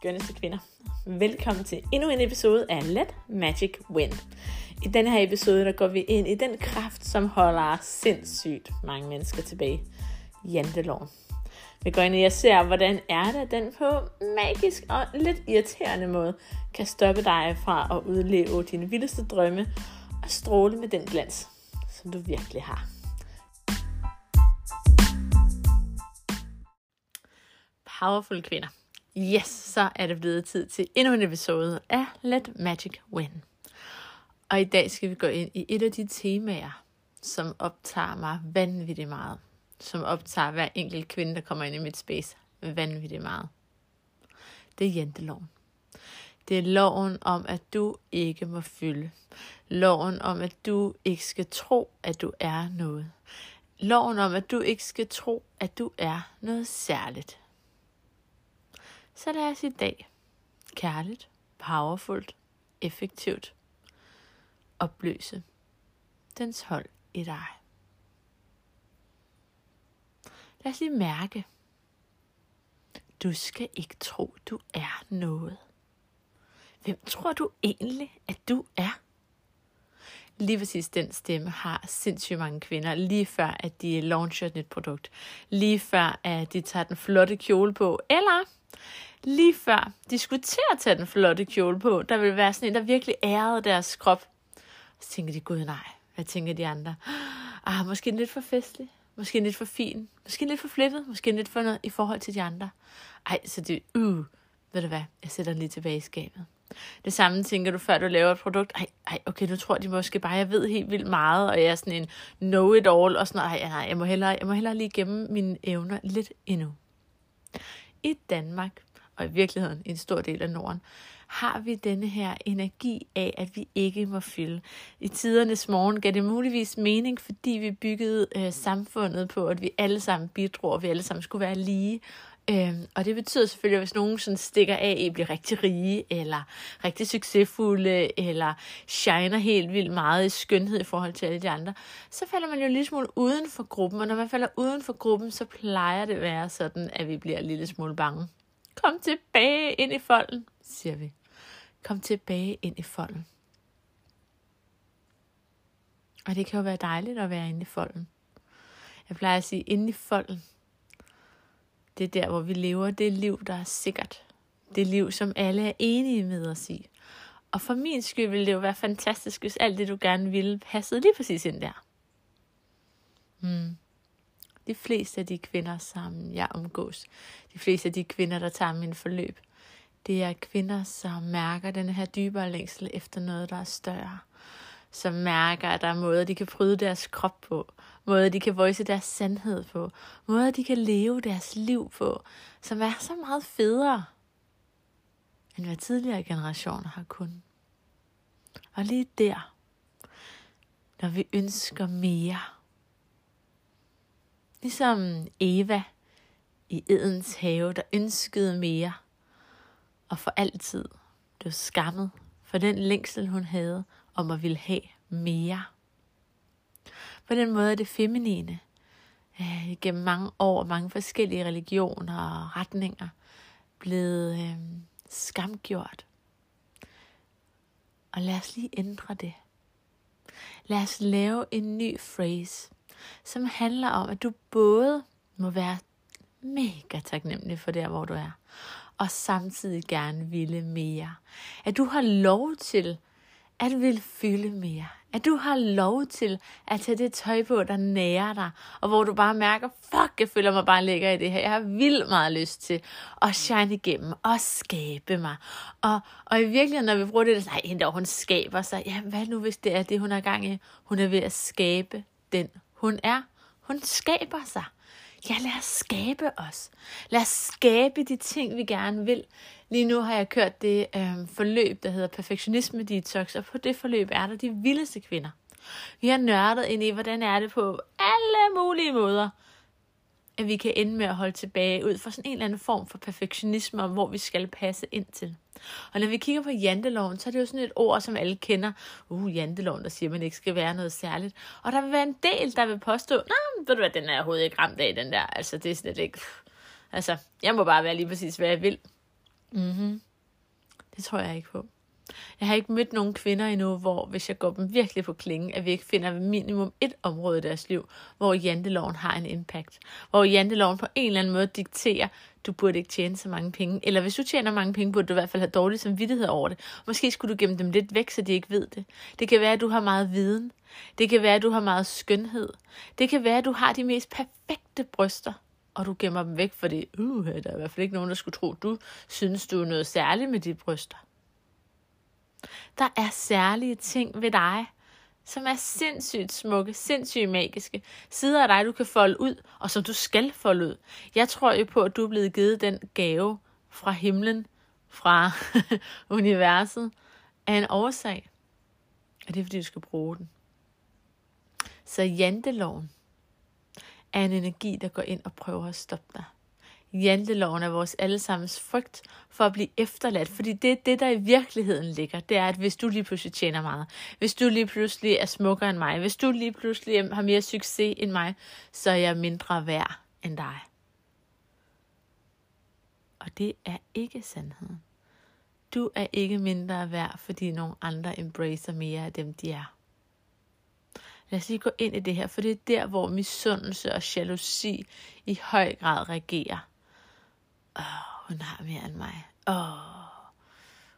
skønneste kvinder. Velkommen til endnu en episode af Let Magic Win. I denne her episode, der går vi ind i den kraft, som holder sindssygt mange mennesker tilbage. Janteloven. Vi går ind i og ser, hvordan er det, den på magisk og lidt irriterende måde kan stoppe dig fra at udleve dine vildeste drømme og stråle med den glans, som du virkelig har. Powerful kvinder. Yes, så er det blevet tid til endnu en episode af Let Magic Win. Og i dag skal vi gå ind i et af de temaer, som optager mig vanvittigt meget. Som optager hver enkelt kvinde, der kommer ind i mit space, vanvittigt meget. Det er janteloven. Det er loven om, at du ikke må fylde. Loven om, at du ikke skal tro, at du er noget. Loven om, at du ikke skal tro, at du er noget særligt. Så lad os i dag kærligt, powerfult, effektivt opløse dens hold i dig. Lad os lige mærke. Du skal ikke tro, du er noget. Hvem tror du egentlig, at du er? Lige præcis den stemme har sindssygt mange kvinder, lige før at de launcher et nyt produkt. Lige før at de tager den flotte kjole på, eller lige før de skulle til at tage den flotte kjole på, der ville være sådan en, der virkelig ærede deres krop. Så tænker de, gud nej, hvad tænker de andre? Ah, måske lidt for festlig, måske lidt for fin, måske lidt for flippet, måske lidt for noget i forhold til de andre. Ej, så det, uh, ved du hvad, jeg sætter den lige tilbage i skabet. Det samme tænker du, før du laver et produkt. Ej, ej, okay, nu tror de måske bare, jeg ved helt vildt meget, og jeg er sådan en know-it-all, og sådan, ej, nej, jeg må, hellere, jeg må hellere lige gemme mine evner lidt endnu. I Danmark, og i virkeligheden i en stor del af Norden, har vi denne her energi af, at vi ikke må fylde. I tidernes morgen gav det muligvis mening, fordi vi byggede øh, samfundet på, at vi alle sammen bidrog, og vi alle sammen skulle være lige. Øhm, og det betyder selvfølgelig, at hvis nogen sådan stikker af i bliver rigtig rige, eller rigtig succesfulde, eller shiner helt vildt meget i skønhed i forhold til alle de andre, så falder man jo en lille smule uden for gruppen. Og når man falder uden for gruppen, så plejer det at være sådan, at vi bliver en lille smule bange. Kom tilbage ind i folden, siger vi. Kom tilbage ind i folden. Og det kan jo være dejligt at være inde i folden. Jeg plejer at sige, inde i folden, det er der, hvor vi lever det liv, der er sikkert. Det liv, som alle er enige med os i. Og for min skyld ville det jo være fantastisk, hvis alt det, du gerne ville, passede lige præcis ind der. Hmm. De fleste af de kvinder, som jeg omgås, de fleste af de kvinder, der tager min forløb, det er kvinder, som mærker den her dybere længsel efter noget, der er større. Som mærker, at der er måder, de kan bryde deres krop på. Måder, de kan voice deres sandhed på. Måder, de kan leve deres liv på. Som er så meget federe, end hvad tidligere generationer har kunnet. Og lige der, når vi ønsker mere, Ligesom Eva i Edens have, der ønskede mere, og for altid blev skammet for den længsel, hun havde om at ville have mere. På den måde er det feminine, øh, gennem mange år, mange forskellige religioner og retninger, blevet øh, skamgjort. Og lad os lige ændre det. Lad os lave en ny phrase, som handler om, at du både må være mega taknemmelig for der, hvor du er, og samtidig gerne ville mere. At du har lov til at vil fylde mere. At du har lov til at tage det tøj på, der nærer dig, og hvor du bare mærker, fuck, jeg føler mig bare lækker i det her. Jeg har vildt meget lyst til at shine igennem og skabe mig. Og, og i virkeligheden, når vi bruger det, så nej, hun skaber sig. Ja, hvad nu hvis det er det, hun er gang i? Hun er ved at skabe den, hun er. Hun skaber sig. Ja, lad os skabe os. Lad os skabe de ting, vi gerne vil. Lige nu har jeg kørt det øh, forløb, der hedder Perfektionisme Detox, og på det forløb er der de vildeste kvinder. Vi har nørdet ind i, hvordan er det på alle mulige måder, at vi kan ende med at holde tilbage ud fra sådan en eller anden form for perfektionisme, om hvor vi skal passe ind til. Og når vi kigger på janteloven, så er det jo sådan et ord, som alle kender. Uh, janteloven, der siger, at man ikke skal være noget særligt. Og der vil være en del, der vil påstå, nej, ved du hvad, den er overhovedet ikke ramt af, den der. Altså, det er slet ikke... Altså, jeg må bare være lige præcis, hvad jeg vil. Mm-hmm. Det tror jeg ikke på. Jeg har ikke mødt nogen kvinder endnu, hvor hvis jeg går dem virkelig på klingen, at vi ikke finder minimum et område i deres liv, hvor janteloven har en impact. Hvor janteloven på en eller anden måde dikterer, du burde ikke tjene så mange penge. Eller hvis du tjener mange penge, burde du i hvert fald have dårlig samvittighed over det. Måske skulle du gemme dem lidt væk, så de ikke ved det. Det kan være, at du har meget viden. Det kan være, at du har meget skønhed. Det kan være, at du har de mest perfekte bryster og du gemmer dem væk, fordi uh, der er i hvert fald ikke nogen, der skulle tro, du synes, du er noget særligt med de bryster. Der er særlige ting ved dig, som er sindssygt smukke, sindssygt magiske. Sider af dig, du kan folde ud, og som du skal folde ud. Jeg tror jo på, at du er blevet givet den gave fra himlen, fra universet, af en årsag. Og det er, fordi du skal bruge den. Så janteloven er en energi, der går ind og prøver at stoppe dig janteloven er vores allesammens frygt for at blive efterladt. Fordi det er det, der i virkeligheden ligger. Det er, at hvis du lige pludselig tjener meget, hvis du lige pludselig er smukkere end mig, hvis du lige pludselig har mere succes end mig, så er jeg mindre værd end dig. Og det er ikke sandheden. Du er ikke mindre værd, fordi nogle andre embracer mere af dem, de er. Lad os lige gå ind i det her, for det er der, hvor misundelse og jalousi i høj grad regerer. Hun har mere end mig. Åh, oh,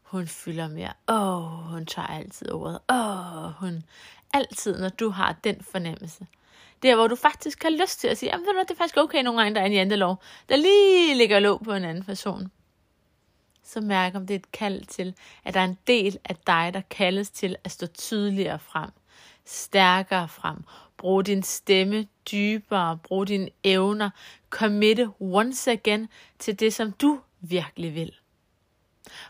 hun fylder mere. Åh, oh, hun tager altid ordet. Åh, oh, hun... Altid, når du har den fornemmelse. Der, hvor du faktisk har lyst til at sige, at det er faktisk okay nogle gange, der er en jantelov, der lige ligger låg på en anden person. Så mærk om det er et kald til, at der er en del af dig, der kaldes til at stå tydeligere frem, stærkere frem, bruge din stemme dybere. Brug dine evner. Committe once again til det, som du virkelig vil.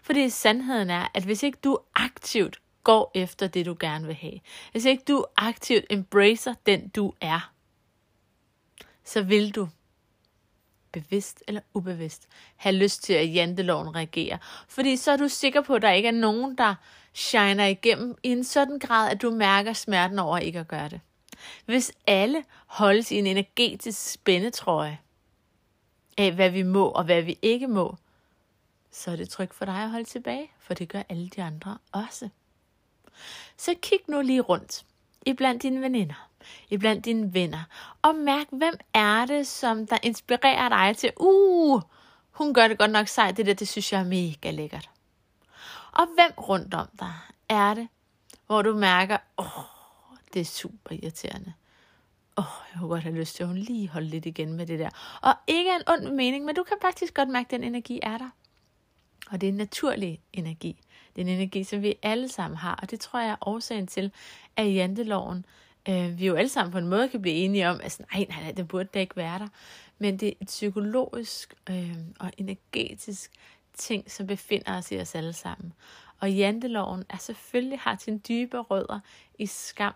Fordi sandheden er, at hvis ikke du aktivt går efter det, du gerne vil have, hvis ikke du aktivt embracer den, du er, så vil du bevidst eller ubevidst, have lyst til, at janteloven reagerer. Fordi så er du sikker på, at der ikke er nogen, der shiner igennem i en sådan grad, at du mærker smerten over ikke at gøre det. Hvis alle holdes i en energetisk spændetrøje af, hvad vi må og hvad vi ikke må, så er det trygt for dig at holde tilbage, for det gør alle de andre også. Så kig nu lige rundt i blandt dine veninder, i blandt dine venner, og mærk, hvem er det, som der inspirerer dig til, uh, hun gør det godt nok sejt, det der, det synes jeg er mega lækkert. Og hvem rundt om dig er det, hvor du mærker, åh, oh, det er super irriterende. Åh, oh, jeg kunne godt have lyst til, at hun lige holde lidt igen med det der. Og ikke en ond mening, men du kan faktisk godt mærke, at den energi er der. Og det er en naturlig energi. Det er en energi, som vi alle sammen har. Og det tror jeg er årsagen til, at janteloven, øh, vi jo alle sammen på en måde kan blive enige om, at nej, nej, nej, det burde da ikke være der. Men det er et psykologisk øh, og energetisk ting, som befinder os i os alle sammen. Og janteloven er selvfølgelig har sin dybe rødder i skam,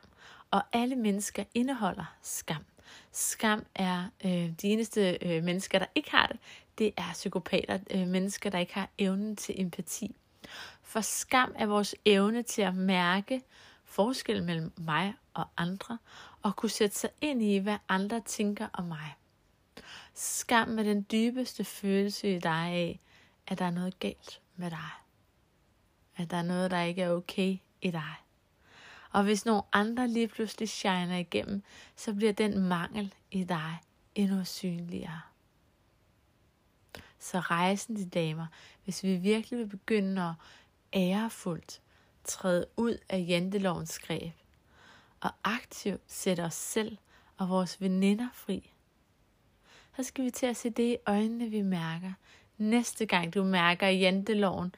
og alle mennesker indeholder skam. Skam er øh, de eneste øh, mennesker, der ikke har det. Det er psykopater, øh, mennesker, der ikke har evnen til empati. For skam er vores evne til at mærke forskel mellem mig og andre, og kunne sætte sig ind i, hvad andre tænker om mig. Skam er den dybeste følelse i dig af, at der er noget galt med dig. At der er noget, der ikke er okay i dig. Og hvis nogle andre lige pludselig shiner igennem, så bliver den mangel i dig endnu synligere. Så rejsen de damer, hvis vi virkelig vil begynde at ærefuldt træde ud af jantelovens greb, og aktivt sætte os selv og vores veninder fri, så skal vi til at se det i øjnene, vi mærker. Næste gang du mærker, at janteloven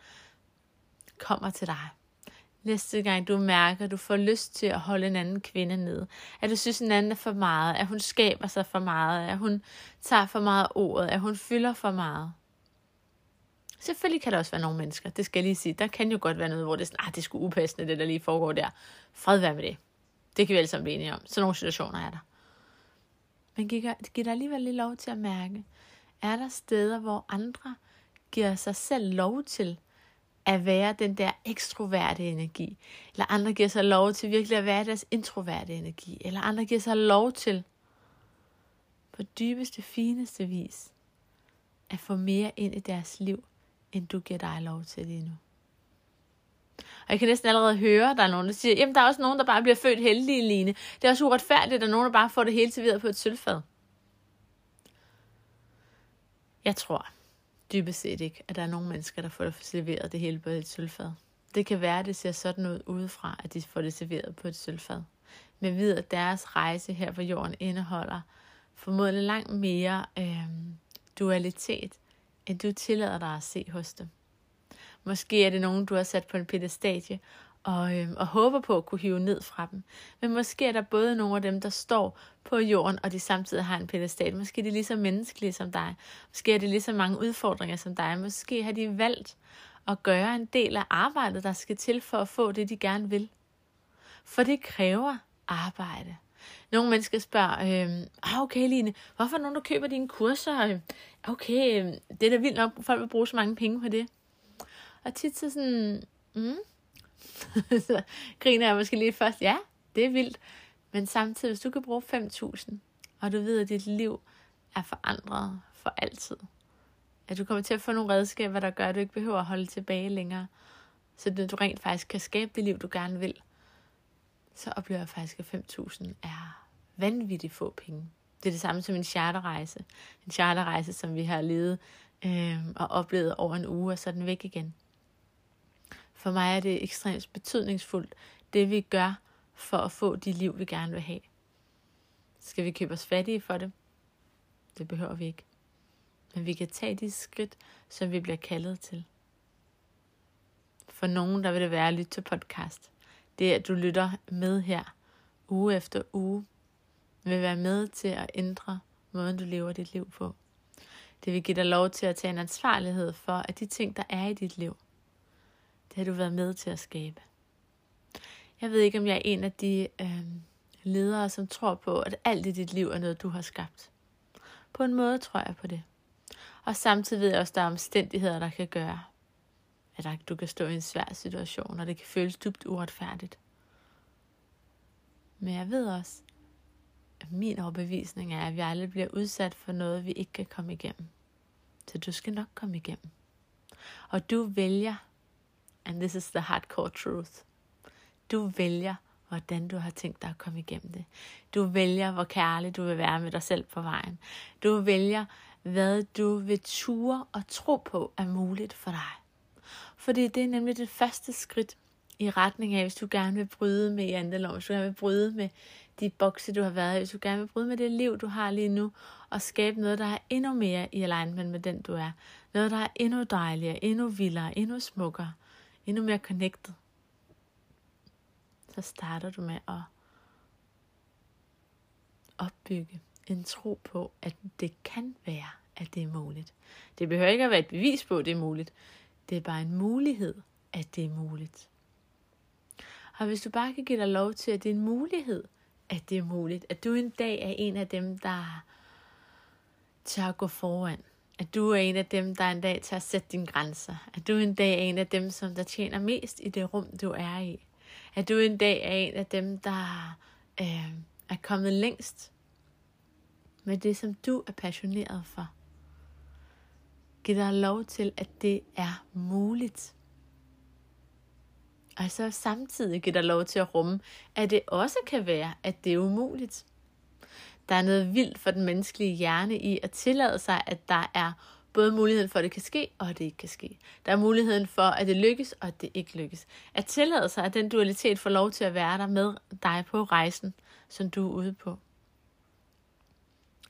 kommer til dig. Næste gang du mærker, at du får lyst til at holde en anden kvinde ned. At du synes, at en anden er for meget. At hun skaber sig for meget. At hun tager for meget ordet. At hun fylder for meget. Selvfølgelig kan der også være nogle mennesker, det skal jeg lige sige. Der kan jo godt være noget, hvor det er sådan, ah, det er sgu upassende, det der lige foregår der. Fred være med det. Det kan vi alle sammen blive enige om. Sådan nogle situationer er der. Men giv, giv dig alligevel lige lov til at mærke, er der steder, hvor andre giver sig selv lov til at være den der ekstroverte energi. Eller andre giver sig lov til virkelig at være deres introverte energi. Eller andre giver sig lov til på dybeste, fineste vis at få mere ind i deres liv, end du giver dig lov til lige nu. Og jeg kan næsten allerede høre, at der er nogen, der siger, jamen der er også nogen, der bare bliver født heldige, Line. Det er også uretfærdigt, at der er nogen, der bare får det hele serveret på et sølvfad. Jeg tror dybest set ikke, at der er nogle mennesker, der får det serveret det hele på et sølvfad. Det kan være, at det ser sådan ud udefra, at de får det serveret på et sølvfad. Men ved, at deres rejse her på jorden indeholder formodentlig langt mere øh, dualitet, end du tillader dig at se hos dem. Måske er det nogen, du har sat på en pedestage og, øh, og håber på at kunne hive ned fra dem. Men måske er der både nogle af dem, der står på jorden, og de samtidig har en pedestal. Måske er de lige så menneskelige som dig. Måske er det lige så mange udfordringer som dig. Måske har de valgt at gøre en del af arbejdet, der skal til for at få det, de gerne vil. For det kræver arbejde. Nogle mennesker spørger, øh, okay Line, hvorfor er nogen, der køber dine kurser? Okay, øhm, det er da vildt nok, folk vil bruge så mange penge på det. Og tit så sådan, mm så griner jeg måske lige først, ja, det er vildt. Men samtidig, hvis du kan bruge 5.000, og du ved, at dit liv er forandret for altid, at du kommer til at få nogle redskaber, der gør, at du ikke behøver at holde tilbage længere, så du rent faktisk kan skabe det liv, du gerne vil, så oplever jeg faktisk, at 5.000 er vanvittigt få penge. Det er det samme som en charterrejse. En charterrejse, som vi har levet øh, og oplevet over en uge, og så er den væk igen. For mig er det ekstremt betydningsfuldt, det vi gør for at få de liv, vi gerne vil have. Skal vi købe os fattige for det? Det behøver vi ikke. Men vi kan tage de skridt, som vi bliver kaldet til. For nogen, der vil det være at lytte til podcast. Det at du lytter med her, uge efter uge, vil være med til at ændre måden, du lever dit liv på. Det vil give dig lov til at tage en ansvarlighed for, at de ting, der er i dit liv, det har du været med til at skabe. Jeg ved ikke, om jeg er en af de øh, ledere, som tror på, at alt i dit liv er noget, du har skabt. På en måde tror jeg på det. Og samtidig ved jeg også, at der er omstændigheder, der kan gøre, at du kan stå i en svær situation, og det kan føles dybt uretfærdigt. Men jeg ved også, at min overbevisning er, at vi aldrig bliver udsat for noget, vi ikke kan komme igennem. Så du skal nok komme igennem. Og du vælger And this is the hardcore truth. Du vælger, hvordan du har tænkt dig at komme igennem det. Du vælger, hvor kærlig du vil være med dig selv på vejen. Du vælger, hvad du vil ture og tro på er muligt for dig. Fordi det er nemlig det første skridt i retning af, hvis du gerne vil bryde med jantelov, hvis du gerne vil bryde med de bokse, du har været i, hvis du gerne vil bryde med det liv, du har lige nu, og skabe noget, der er endnu mere i alignment med den, du er. Noget, der er endnu dejligere, endnu vildere, endnu smukkere endnu mere connected, så starter du med at opbygge en tro på, at det kan være, at det er muligt. Det behøver ikke at være et bevis på, at det er muligt. Det er bare en mulighed, at det er muligt. Og hvis du bare kan give dig lov til, at det er en mulighed, at det er muligt, at du en dag er en af dem, der tør gå foran, at du er en af dem, der en dag tager at sætte dine grænser. At du en dag er en af dem, som der tjener mest i det rum, du er i. At du en dag er en af dem, der øh, er kommet længst med det, som du er passioneret for. Giv dig lov til, at det er muligt. Og så samtidig giv dig lov til at rumme, at det også kan være, at det er umuligt. Der er noget vildt for den menneskelige hjerne i at tillade sig, at der er både muligheden for, at det kan ske, og at det ikke kan ske. Der er muligheden for, at det lykkes, og at det ikke lykkes. At tillade sig, at den dualitet får lov til at være der med dig på rejsen, som du er ude på.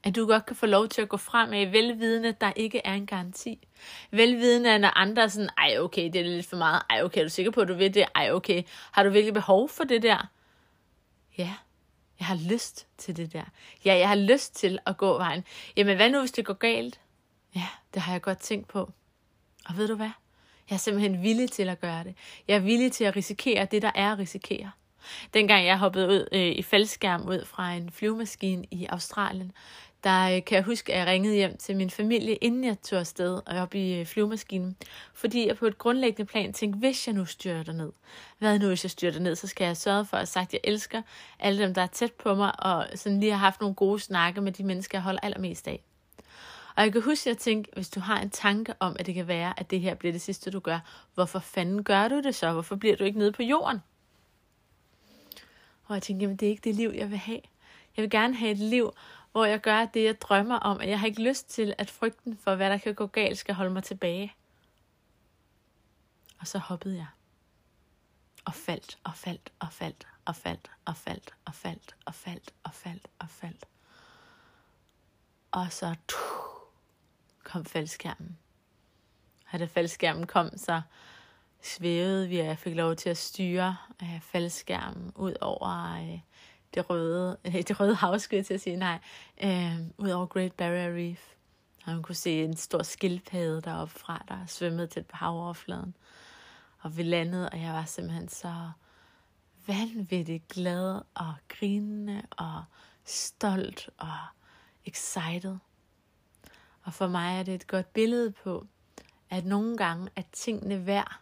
At du godt kan få lov til at gå frem med velvidende, at der ikke er en garanti. Velvidende, når andre er sådan, ej okay, det er lidt for meget. Ej okay, er du sikker på, at du vil det? Ej okay, har du virkelig behov for det der? Ja, jeg har lyst til det der. Ja, jeg har lyst til at gå vejen. Jamen, hvad nu, hvis det går galt? Ja, det har jeg godt tænkt på. Og ved du hvad? Jeg er simpelthen villig til at gøre det. Jeg er villig til at risikere det, der er at risikere. Dengang jeg hoppede ud øh, i faldskærm ud fra en flyvemaskine i Australien, der øh, kan jeg huske, at jeg ringede hjem til min familie, inden jeg tog afsted og op i øh, flyvemaskinen. Fordi jeg på et grundlæggende plan tænkte, hvis jeg nu styrter ned, hvad nu hvis jeg styrter ned, så skal jeg sørge for at sagt, at jeg elsker alle dem, der er tæt på mig, og sådan lige har haft nogle gode snakke med de mennesker, jeg holder allermest af. Og jeg kan huske, at jeg tænkte, hvis du har en tanke om, at det kan være, at det her bliver det sidste, du gør, hvorfor fanden gør du det så? Hvorfor bliver du ikke nede på jorden? Og jeg tænkte, jamen det er ikke det liv, jeg vil have. Jeg vil gerne have et liv, hvor jeg gør det, jeg drømmer om, og jeg har ikke lyst til, at frygten for, hvad der kan gå galt, skal holde mig tilbage. Og så hoppede jeg. Og faldt, og faldt, og faldt, og faldt, og faldt, og faldt, og faldt, og faldt, og faldt. Og så kom faldskærmen. Og da faldskærmen kom, så svævede vi, og jeg fik lov til at styre øh, faldskærmen ud over øh, det røde, det røde hav, skulle jeg til at sige, nej, øh, ud over Great Barrier Reef. Og man kunne se en stor skildpadde deroppe fra, der svømmede tæt på havoverfladen. Og vi landede, og jeg var simpelthen så vanvittigt glad og grinende og stolt og excited. Og for mig er det et godt billede på, at nogle gange er tingene værd,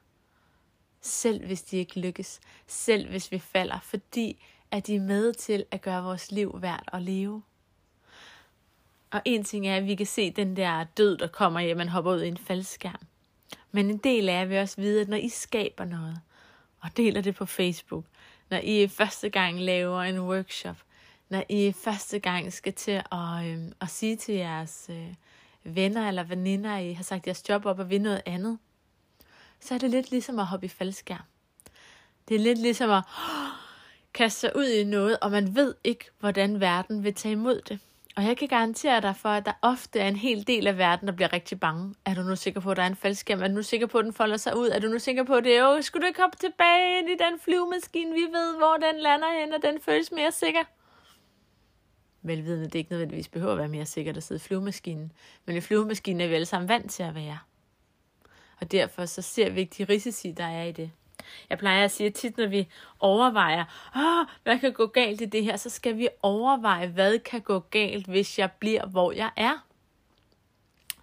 selv hvis de ikke lykkes, selv hvis vi falder, fordi at de er med til at gøre vores liv værd at leve. Og en ting er, at vi kan se den der død, der kommer at man hopper ud i en faldskærm. Men en del af at vi også vide, at når I skaber noget, og deler det på Facebook, når I første gang laver en workshop, når I første gang skal til at, øh, at sige til jeres øh, venner eller veninder, at I har sagt jeres job op og vil noget andet, så er det lidt ligesom at hoppe i faldskærm. Det er lidt ligesom at oh, kaste sig ud i noget, og man ved ikke, hvordan verden vil tage imod det. Og jeg kan garantere dig for, at der ofte er en hel del af verden, der bliver rigtig bange. Er du nu sikker på, at der er en faldskærm? Er du nu sikker på, at den folder sig ud? Er du nu sikker på, at det er, jo, skulle du ikke hoppe tilbage ind i den flyvemaskine? Vi ved, hvor den lander hen, og den føles mere sikker. Velvidende, det ikke nødvendigvis behøver at være mere sikkert at sidde i flyvemaskinen. Men i flyvemaskinen er vi alle sammen vant til at være. Og derfor så ser vi ikke de risici, der er i det. Jeg plejer at sige at tit, når vi overvejer, Åh, hvad kan gå galt i det her, så skal vi overveje, hvad kan gå galt, hvis jeg bliver, hvor jeg er.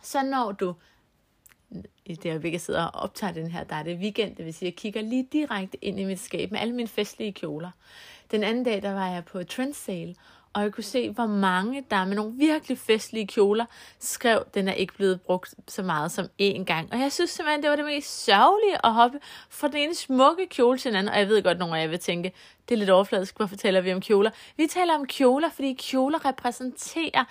Så når du, i det øjeblik, jeg sidder og optager den her, der er det weekend, det vil sige, jeg kigger lige direkte ind i mit skab med alle mine festlige kjoler. Den anden dag, der var jeg på trendsale, og jeg kunne se, hvor mange, der med nogle virkelig festlige kjoler, skrev, den er ikke blevet brugt så meget som én gang. Og jeg synes simpelthen, det var det mest sørgelige at hoppe fra den ene smukke kjole til den anden. Og jeg ved godt, nogle af jer vil tænke, det er lidt overfladisk, hvorfor taler vi om kjoler? Vi taler om kjoler, fordi kjoler repræsenterer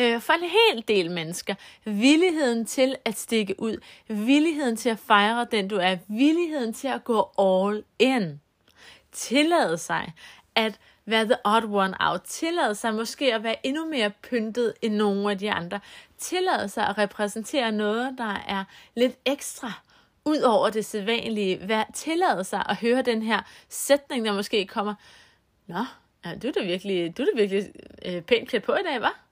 øh, for en hel del mennesker villigheden til at stikke ud, villigheden til at fejre den, du er, villigheden til at gå all in. Tillade sig at være the odd one out. Tillade sig måske at være endnu mere pyntet end nogle af de andre. Tillade sig at repræsentere noget, der er lidt ekstra ud over det sædvanlige. Vær, tillade sig at høre den her sætning, der måske kommer. Nå, du er da virkelig, du er da virkelig øh, pænt klædt på i dag, var?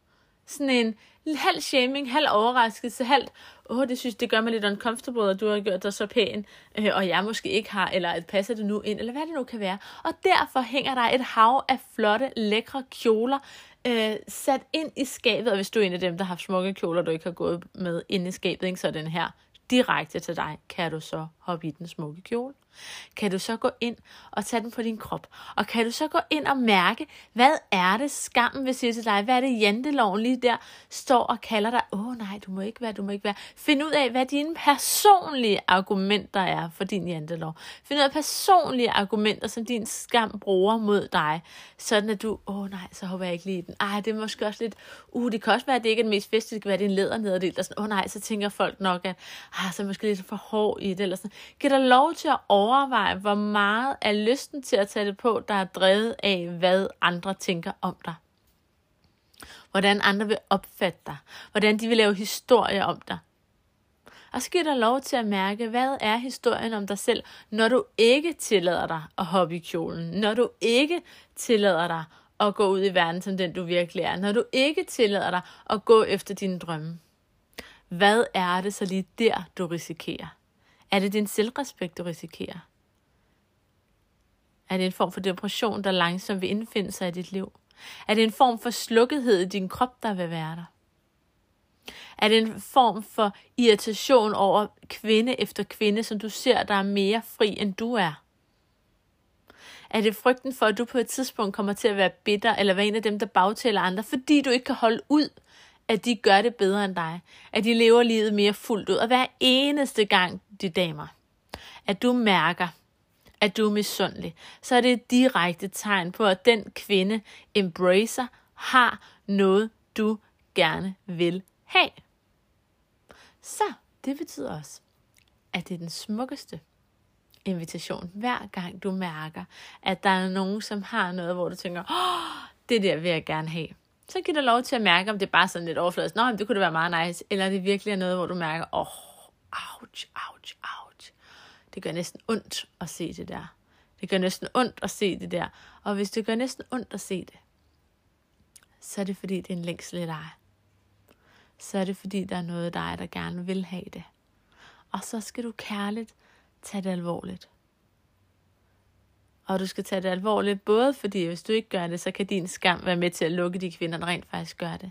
Sådan en halv shaming, halv overraskelse, halv, åh, oh, det synes, det gør mig lidt uncomfortable, at du har gjort dig så pæn, øh, og jeg måske ikke har, eller at passer det nu ind, eller hvad det nu kan være. Og derfor hænger der et hav af flotte, lækre kjoler, øh, sat ind i skabet, og hvis du er en af dem, der har haft smukke kjoler, du ikke har gået med ind i skabet, ikke, så er den her direkte til dig, kan du så hoppe i den smukke kjole? Kan du så gå ind og tage den på din krop. Og kan du så gå ind og mærke, hvad er det, skammen vil sige til dig? Hvad er det, janteloven lige der står og kalder dig? Åh oh, nej, du må ikke være, du må ikke være. Find ud af, hvad dine personlige argumenter er for din jantelov. Find ud af personlige argumenter, som din skam bruger mod dig. Sådan at du, åh oh, nej, så håber jeg ikke lige den. Ej, det er måske også lidt, uh, det kan også være, at det ikke er den mest festlige, det kan være, at det er en ledernederdel. Åh oh, nej, så tænker folk nok, at ah, så er måske lidt for hård i det. Eller sådan. Giv dig lov til at overveje, hvor meget er lysten til at tage det på, der er drevet af, hvad andre tænker om dig. Hvordan andre vil opfatte dig. Hvordan de vil lave historier om dig. Og så giver dig lov til at mærke, hvad er historien om dig selv, når du ikke tillader dig at hoppe i kjolen. Når du ikke tillader dig at gå ud i verden som den, du virkelig er. Når du ikke tillader dig at gå efter dine drømme. Hvad er det så lige der, du risikerer? Er det din selvrespekt, du risikerer? Er det en form for depression, der langsomt vil indfinde sig i dit liv? Er det en form for slukkethed i din krop, der vil være der? Er det en form for irritation over kvinde efter kvinde, som du ser, der er mere fri, end du er? Er det frygten for, at du på et tidspunkt kommer til at være bitter, eller være en af dem, der bagtaler andre, fordi du ikke kan holde ud, at de gør det bedre end dig. At de lever livet mere fuldt ud. Og hver eneste gang, de damer, at du mærker, at du er misundelig, så er det et direkte tegn på, at den kvinde embracer, har noget, du gerne vil have. Så det betyder også, at det er den smukkeste invitation, hver gang du mærker, at der er nogen, som har noget, hvor du tænker, oh, det der vil jeg gerne have. Så giv dig lov til at mærke, om det er bare sådan lidt overfladisk, nå, det kunne det være meget nice, eller det virkelig er noget, hvor du mærker, åh, oh, ouch, ouch, ouch. Det gør næsten ondt at se det der. Det gør næsten ondt at se det der. Og hvis det gør næsten ondt at se det, så er det fordi, det er en længsel i dig. Så er det fordi, der er noget af dig, der gerne vil have det. Og så skal du kærligt tage det alvorligt. Og du skal tage det alvorligt, både fordi hvis du ikke gør det, så kan din skam være med til at lukke de kvinder, der rent faktisk gør det.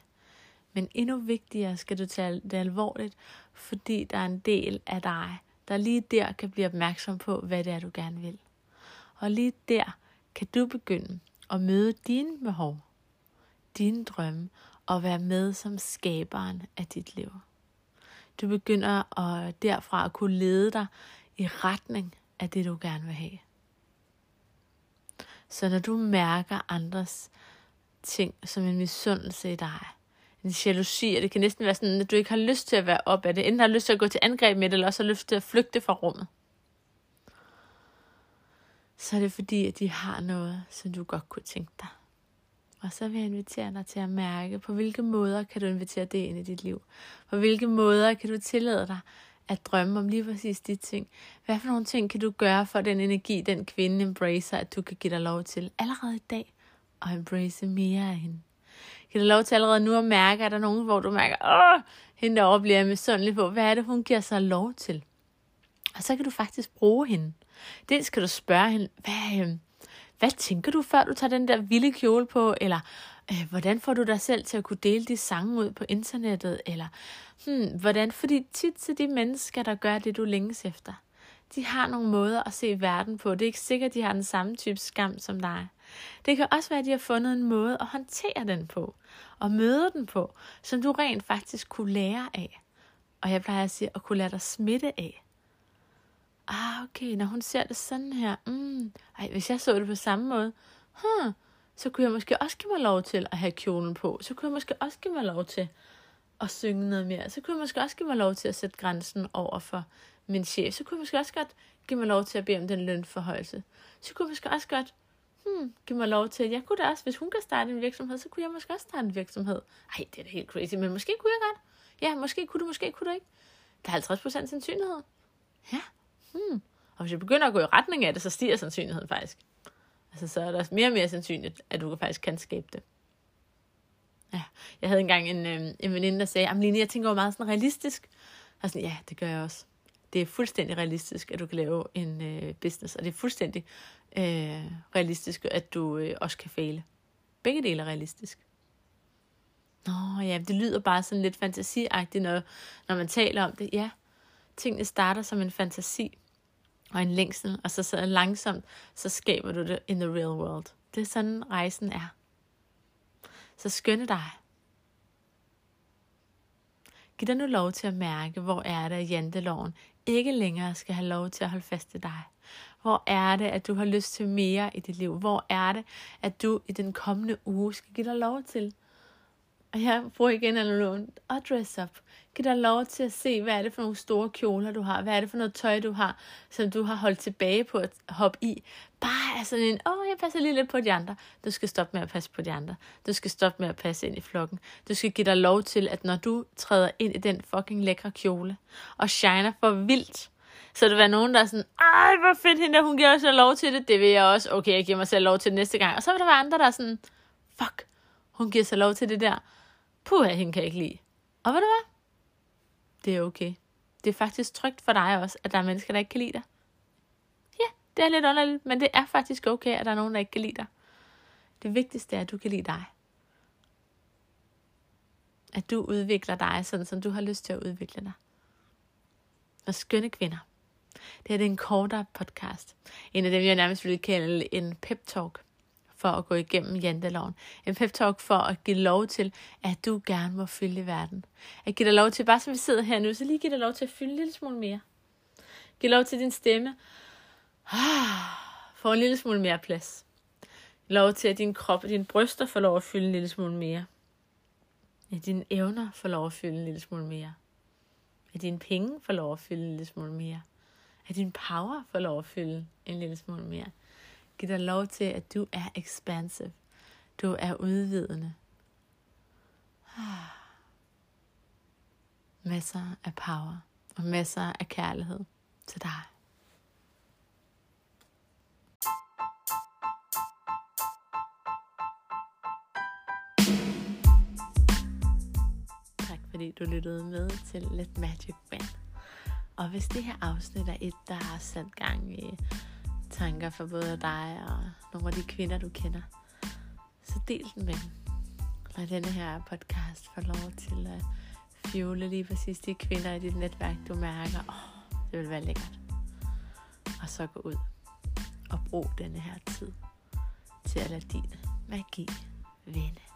Men endnu vigtigere skal du tage det alvorligt, fordi der er en del af dig, der lige der kan blive opmærksom på, hvad det er, du gerne vil. Og lige der kan du begynde at møde dine behov, dine drømme, og være med som skaberen af dit liv. Du begynder at derfra at kunne lede dig i retning af det, du gerne vil have. Så når du mærker andres ting som en misundelse i dig, en jalousi, og det kan næsten være sådan, at du ikke har lyst til at være op af det. Enten har lyst til at gå til angreb med det, eller også har lyst til at flygte fra rummet. Så er det fordi, at de har noget, som du godt kunne tænke dig. Og så vil jeg invitere dig til at mærke, på hvilke måder kan du invitere det ind i dit liv? På hvilke måder kan du tillade dig at drømme om lige præcis de ting? Hvad for nogle ting kan du gøre for den energi, den kvinde embracer, at du kan give dig lov til allerede i dag at embrace mere af hende? Kan du lov til allerede nu at mærke, at der er nogen, hvor du mærker, åh, hende derovre bliver jeg misundelig på. Hvad er det, hun giver sig lov til? Og så kan du faktisk bruge hende. Dels kan du spørge hende, hvad, øh, hvad tænker du, før du tager den der vilde kjole på? Eller øh, hvordan får du dig selv til at kunne dele de sange ud på internettet? Eller hmm, hvordan? Fordi tit til de mennesker, der gør det, du længes efter, de har nogle måder at se verden på. Det er ikke sikkert, de har den samme type skam som dig. Det kan også være, at de har fundet en måde at håndtere den på, og møde den på, som du rent faktisk kunne lære af. Og jeg plejer at sige, at kunne lade dig smitte af. Ah, okay, når hun ser det sådan her, mm, ej, hvis jeg så det på samme måde, huh, så kunne jeg måske også give mig lov til at have kjolen på. Så kunne jeg måske også give mig lov til at synge noget mere. Så kunne jeg måske også give mig lov til at sætte grænsen over for min chef. Så kunne jeg måske også godt give mig lov til at bede om den lønforhøjelse. Så kunne jeg måske også godt hmm, give mig lov til, at jeg kunne da også, hvis hun kan starte en virksomhed, så kunne jeg måske også starte en virksomhed. Ej, det er da helt crazy, men måske kunne jeg godt. Ja, måske kunne du, måske kunne du ikke. Der er 50% sandsynlighed. Ja, hmm. Og hvis jeg begynder at gå i retning af det, så stiger sandsynligheden faktisk. Altså, så er der mere og mere sandsynligt, at du faktisk kan skabe det. Ja, jeg havde engang en, øh, en veninde, der sagde, Ameline, jeg tænker jo meget sådan realistisk. Og sådan, ja, det gør jeg også. Det er fuldstændig realistisk, at du kan lave en øh, business, og det er fuldstændig øh, realistisk, at du øh, også kan fejle. Begge dele er realistisk. Nå ja, det lyder bare sådan lidt fantasiagtigt, når, når man taler om det. Ja, tingene starter som en fantasi og en længsel, og så, så langsomt, så skaber du det in the real world. Det er sådan, rejsen er. Så skønne dig. Giv dig nu lov til at mærke, hvor er det, at janteloven ikke længere skal have lov til at holde fast i dig. Hvor er det, at du har lyst til mere i dit liv? Hvor er det, at du i den kommende uge skal give dig lov til og jeg bruger igen analogen, og dress up. Giv dig lov til at se, hvad er det for nogle store kjoler, du har. Hvad er det for noget tøj, du har, som du har holdt tilbage på at hoppe i. Bare er sådan en, åh, oh, jeg passer lige lidt på de andre. Du skal stoppe med at passe på de andre. Du skal stoppe med at passe ind i flokken. Du skal give dig lov til, at når du træder ind i den fucking lækre kjole, og shiner for vildt, så der var nogen, der er sådan, ej, hvor fedt hende der, hun giver sig lov til det. Det vil jeg også. Okay, jeg giver mig selv lov til det næste gang. Og så vil der være andre, der er sådan, fuck, hun giver sig lov til det der Puh, hende kan jeg ikke lide. Og ved du hvad? Det er okay. Det er faktisk trygt for dig også, at der er mennesker, der ikke kan lide dig. Ja, det er lidt underligt, men det er faktisk okay, at der er nogen, der ikke kan lide dig. Det vigtigste er, at du kan lide dig. At du udvikler dig, sådan som du har lyst til at udvikle dig. Og skønne kvinder. Det her det er en kortere podcast. En af dem, jeg nærmest ville kalde en pep talk for at gå igennem janteloven. En pep talk for at give lov til, at du gerne må fylde i verden. At give dig lov til, bare som vi sidder her nu, så lige give dig lov til at fylde en lille smule mere. Giv lov til din stemme. Ah, få en lille smule mere plads. Lov til, at din krop og dine bryster får lov at fylde en lille smule mere. At dine evner får lov at fylde en lille smule mere. At dine penge får lov at fylde en lille smule mere. At din power får lov at fylde en lille smule mere. Giv dig lov til, at du er expansive. Du er udvidende. Masser af power og masser af kærlighed til dig. Tak fordi du lyttede med til Let Magic Band. Og hvis det her afsnit er et, der har sat gang i tanker for både dig og nogle af de kvinder, du kender, så del den med dem. Lad denne her podcast få lov til at fjule lige præcis de kvinder i dit netværk, du mærker, åh, oh, det vil være lækkert. Og så gå ud og brug denne her tid til at lade din magi vinde.